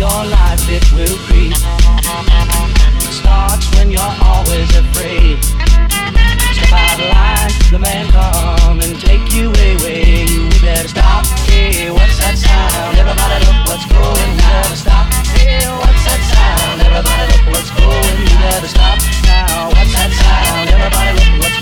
your life, it will creep. It starts when you're always afraid. Step out of line, the man come and take you away. You better stop. Hey, what's that sound? Everybody look what's going You better Stop. Hey, what's that sound? Everybody look what's going. You better stop now. What's that sound? Everybody look what's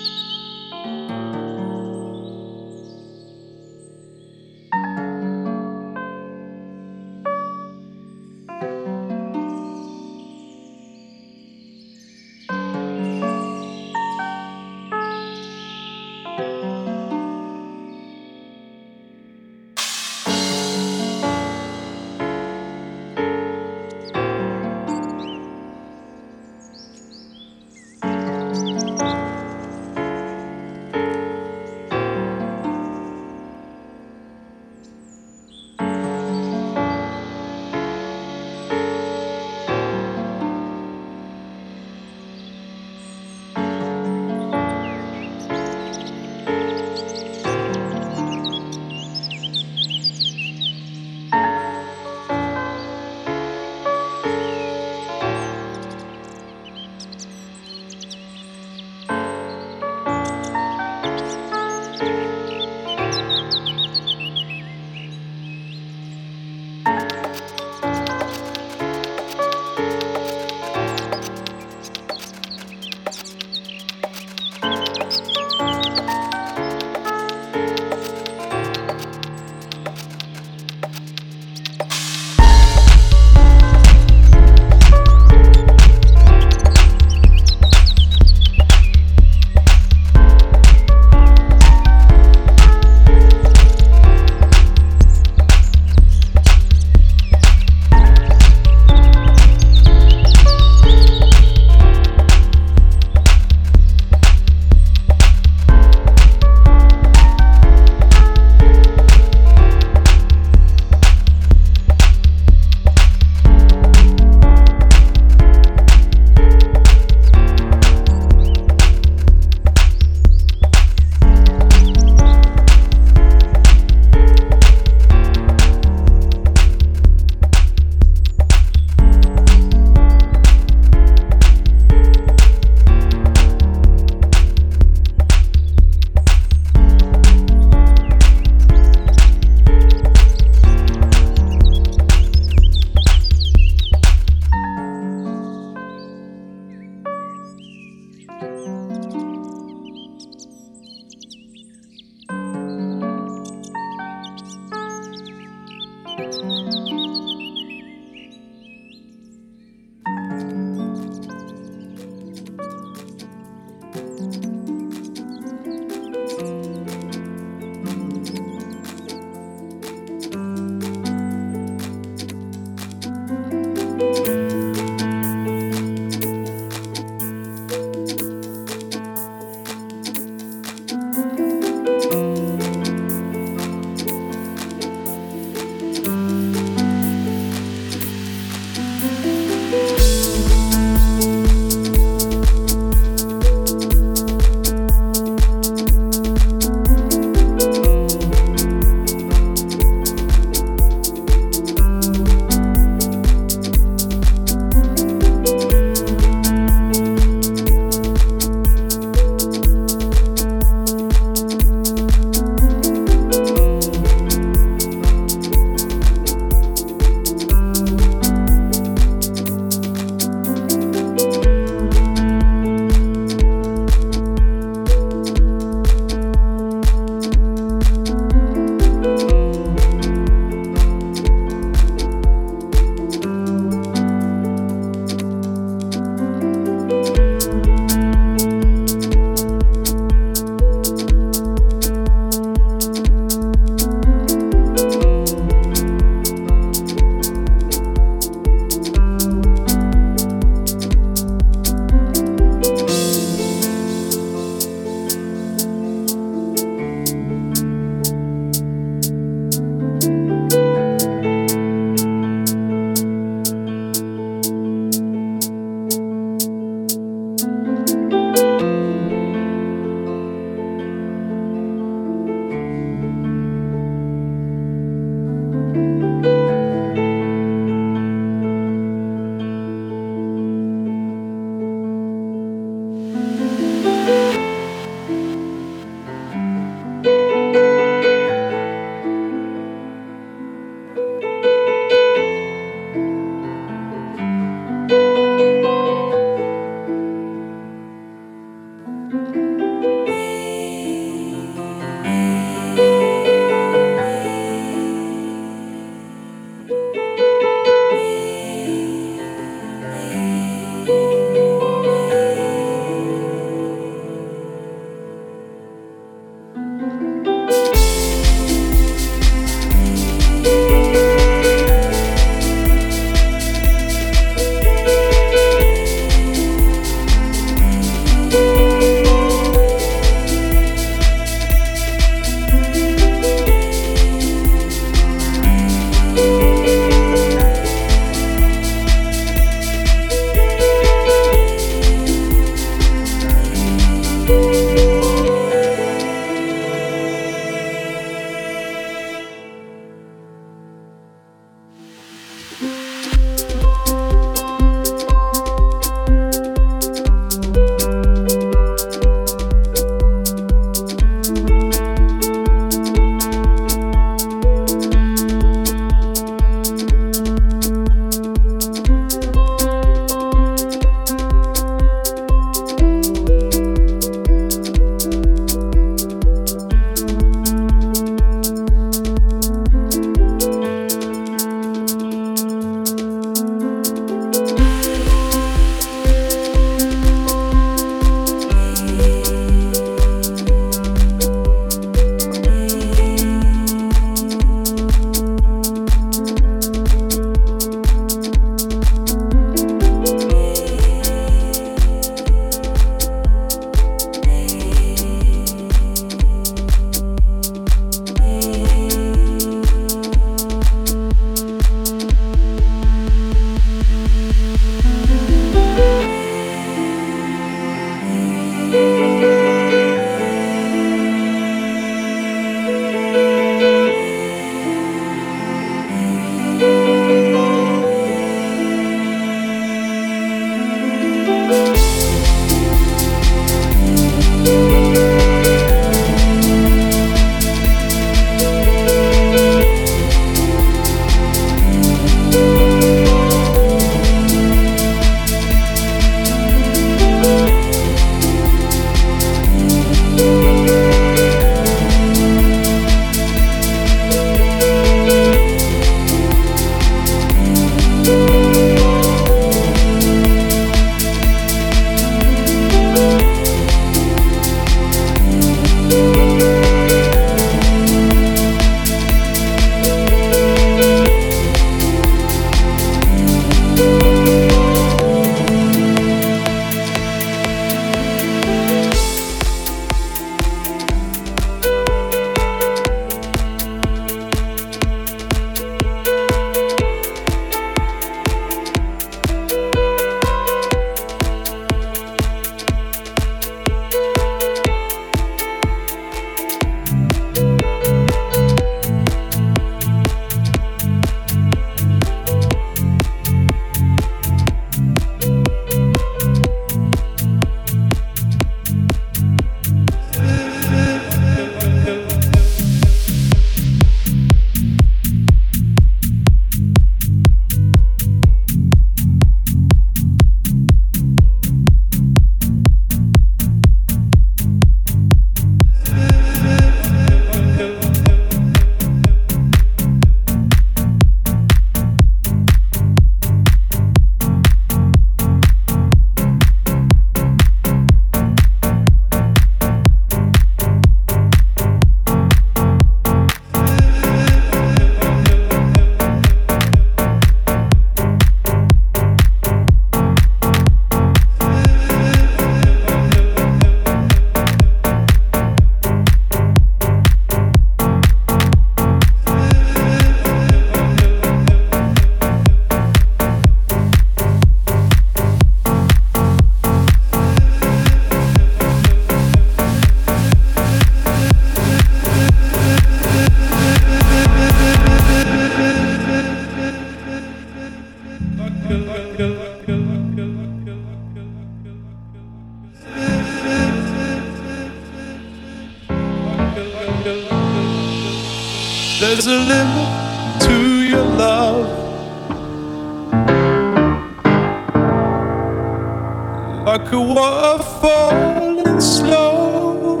like a waterfall in slow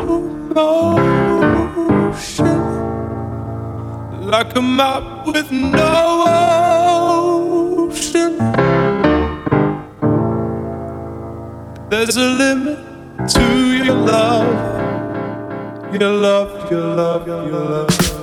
motion, like a map with no ocean. There's a limit to your love, your love, your love, your love.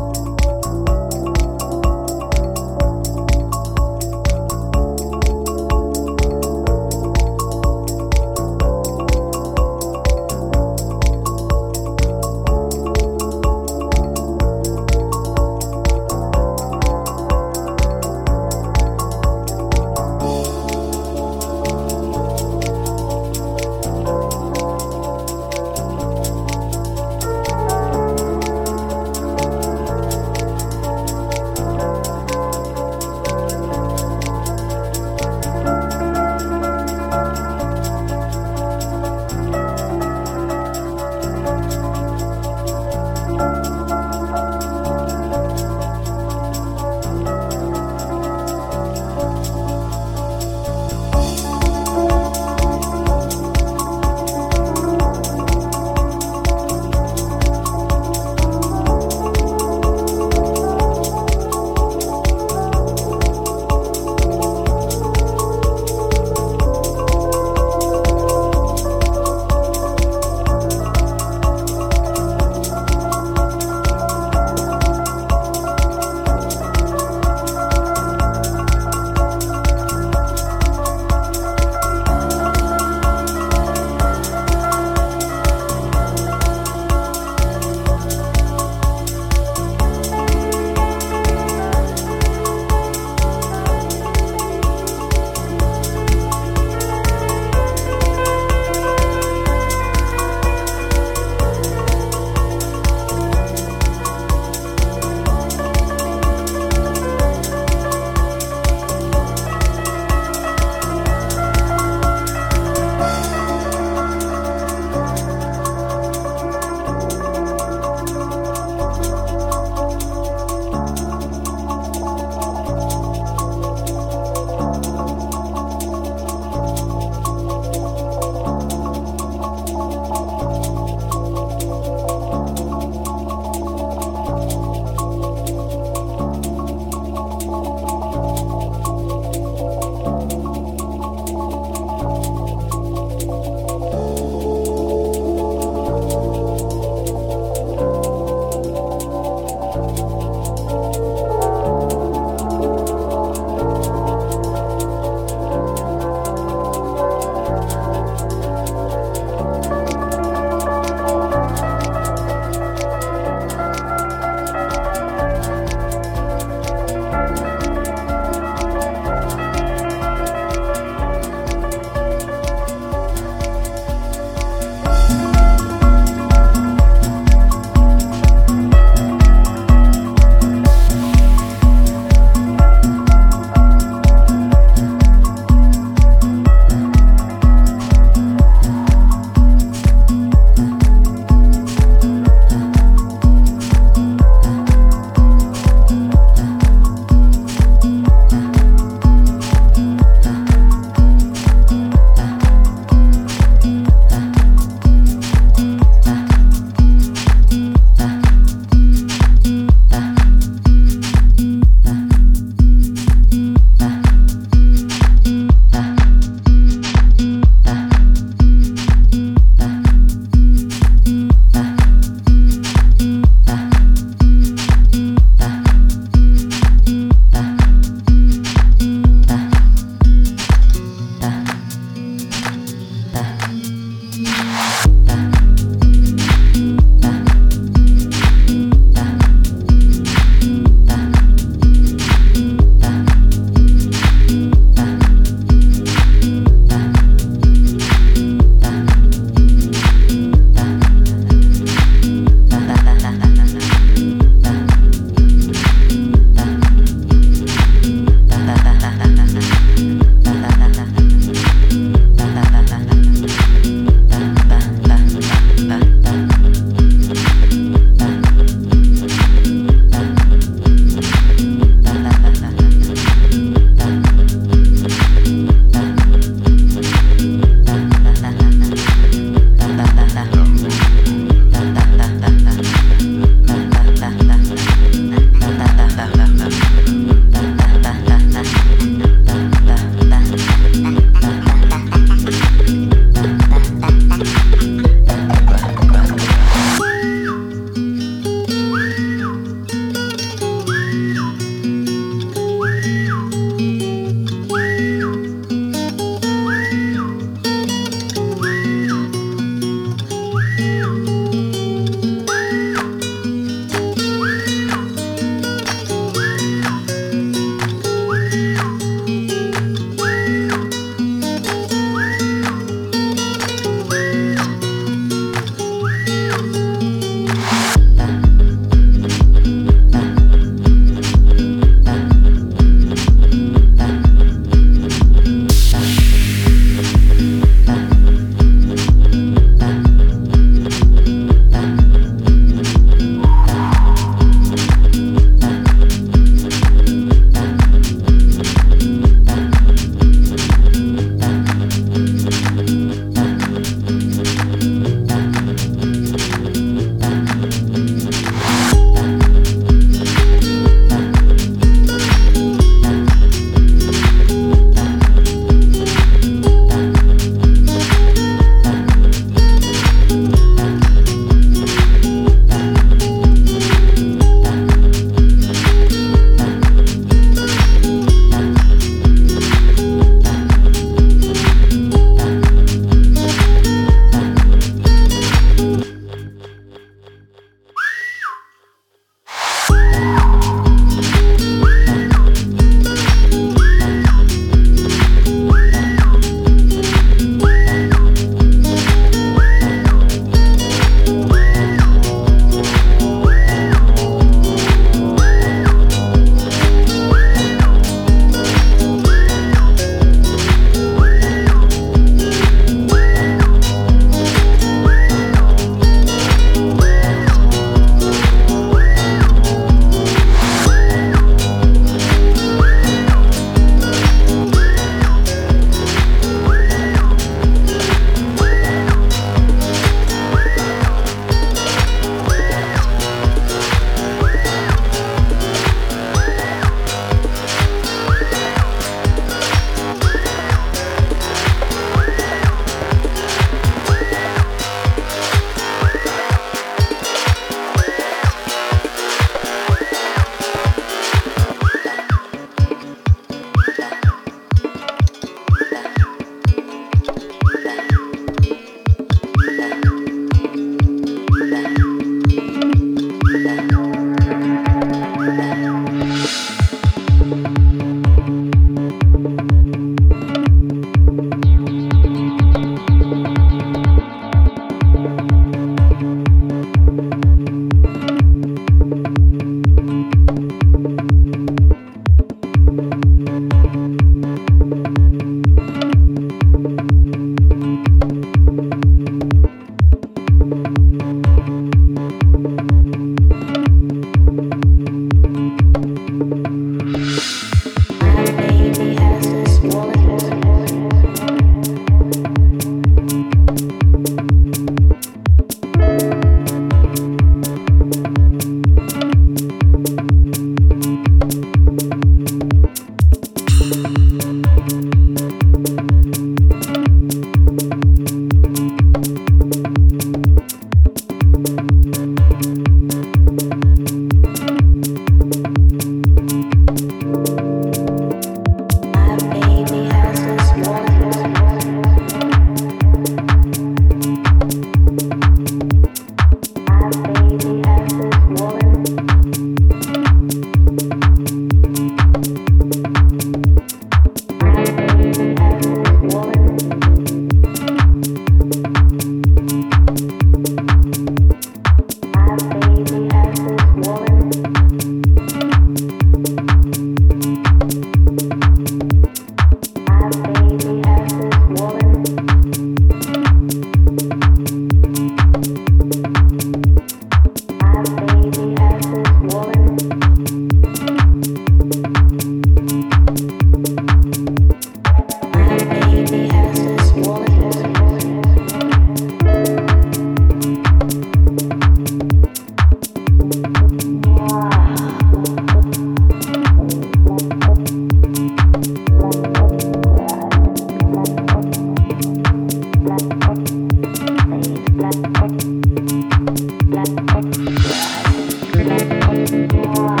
Thank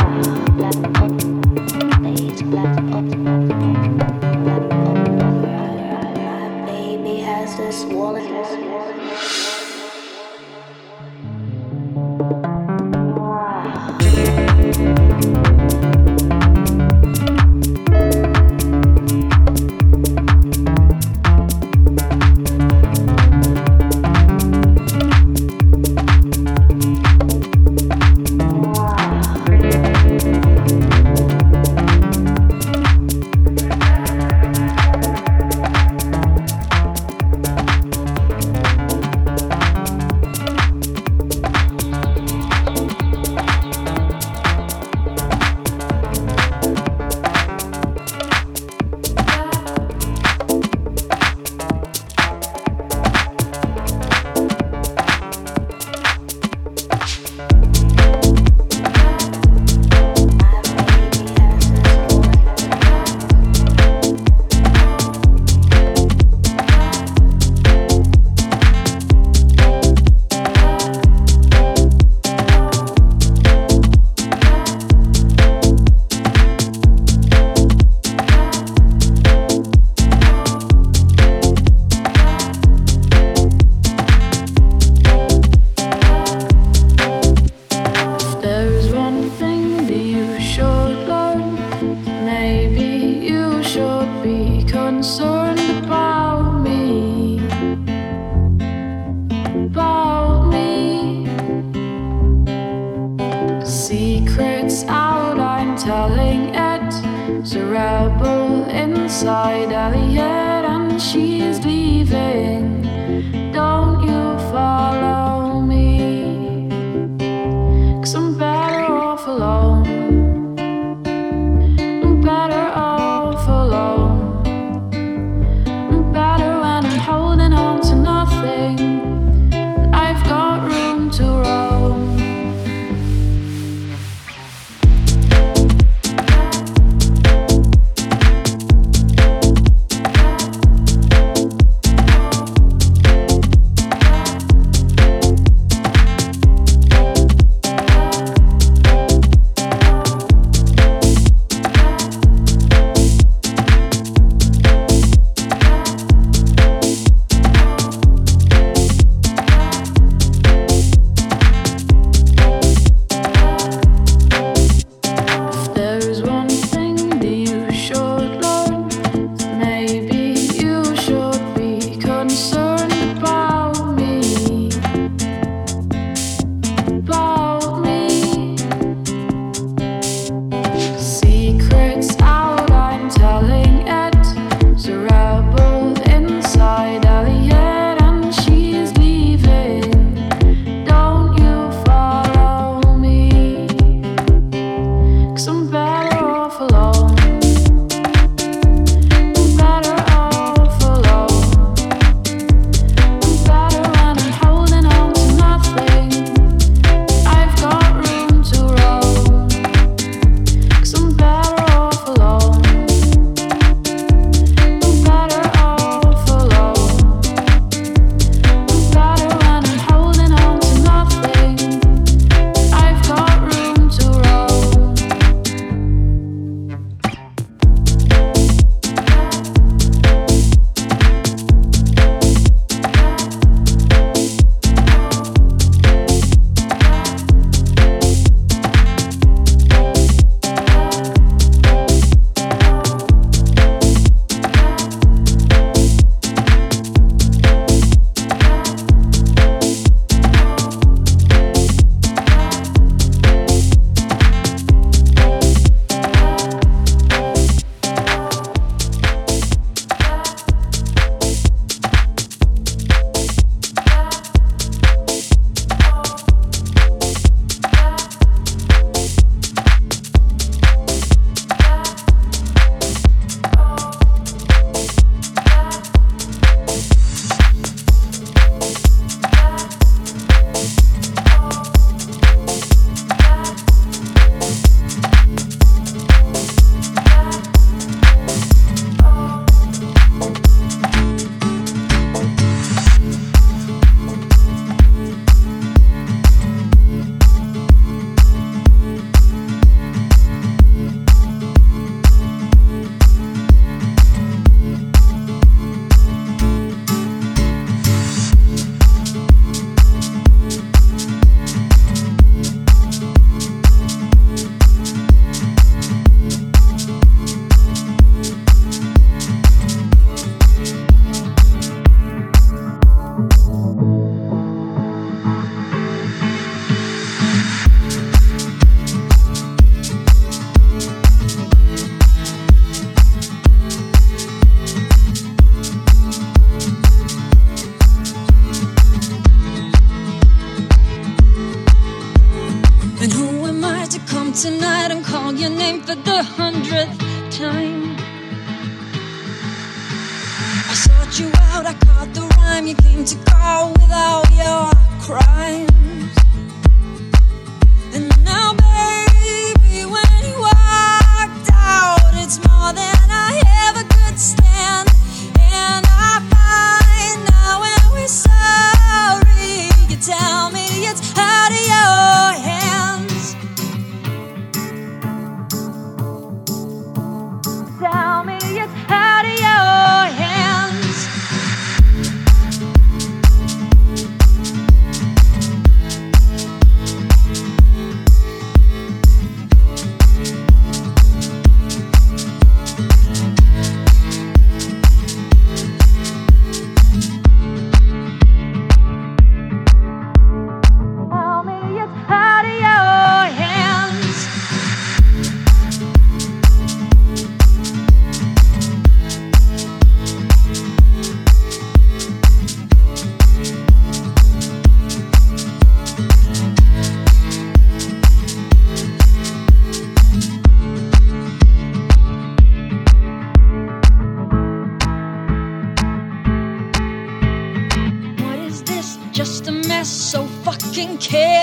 fucking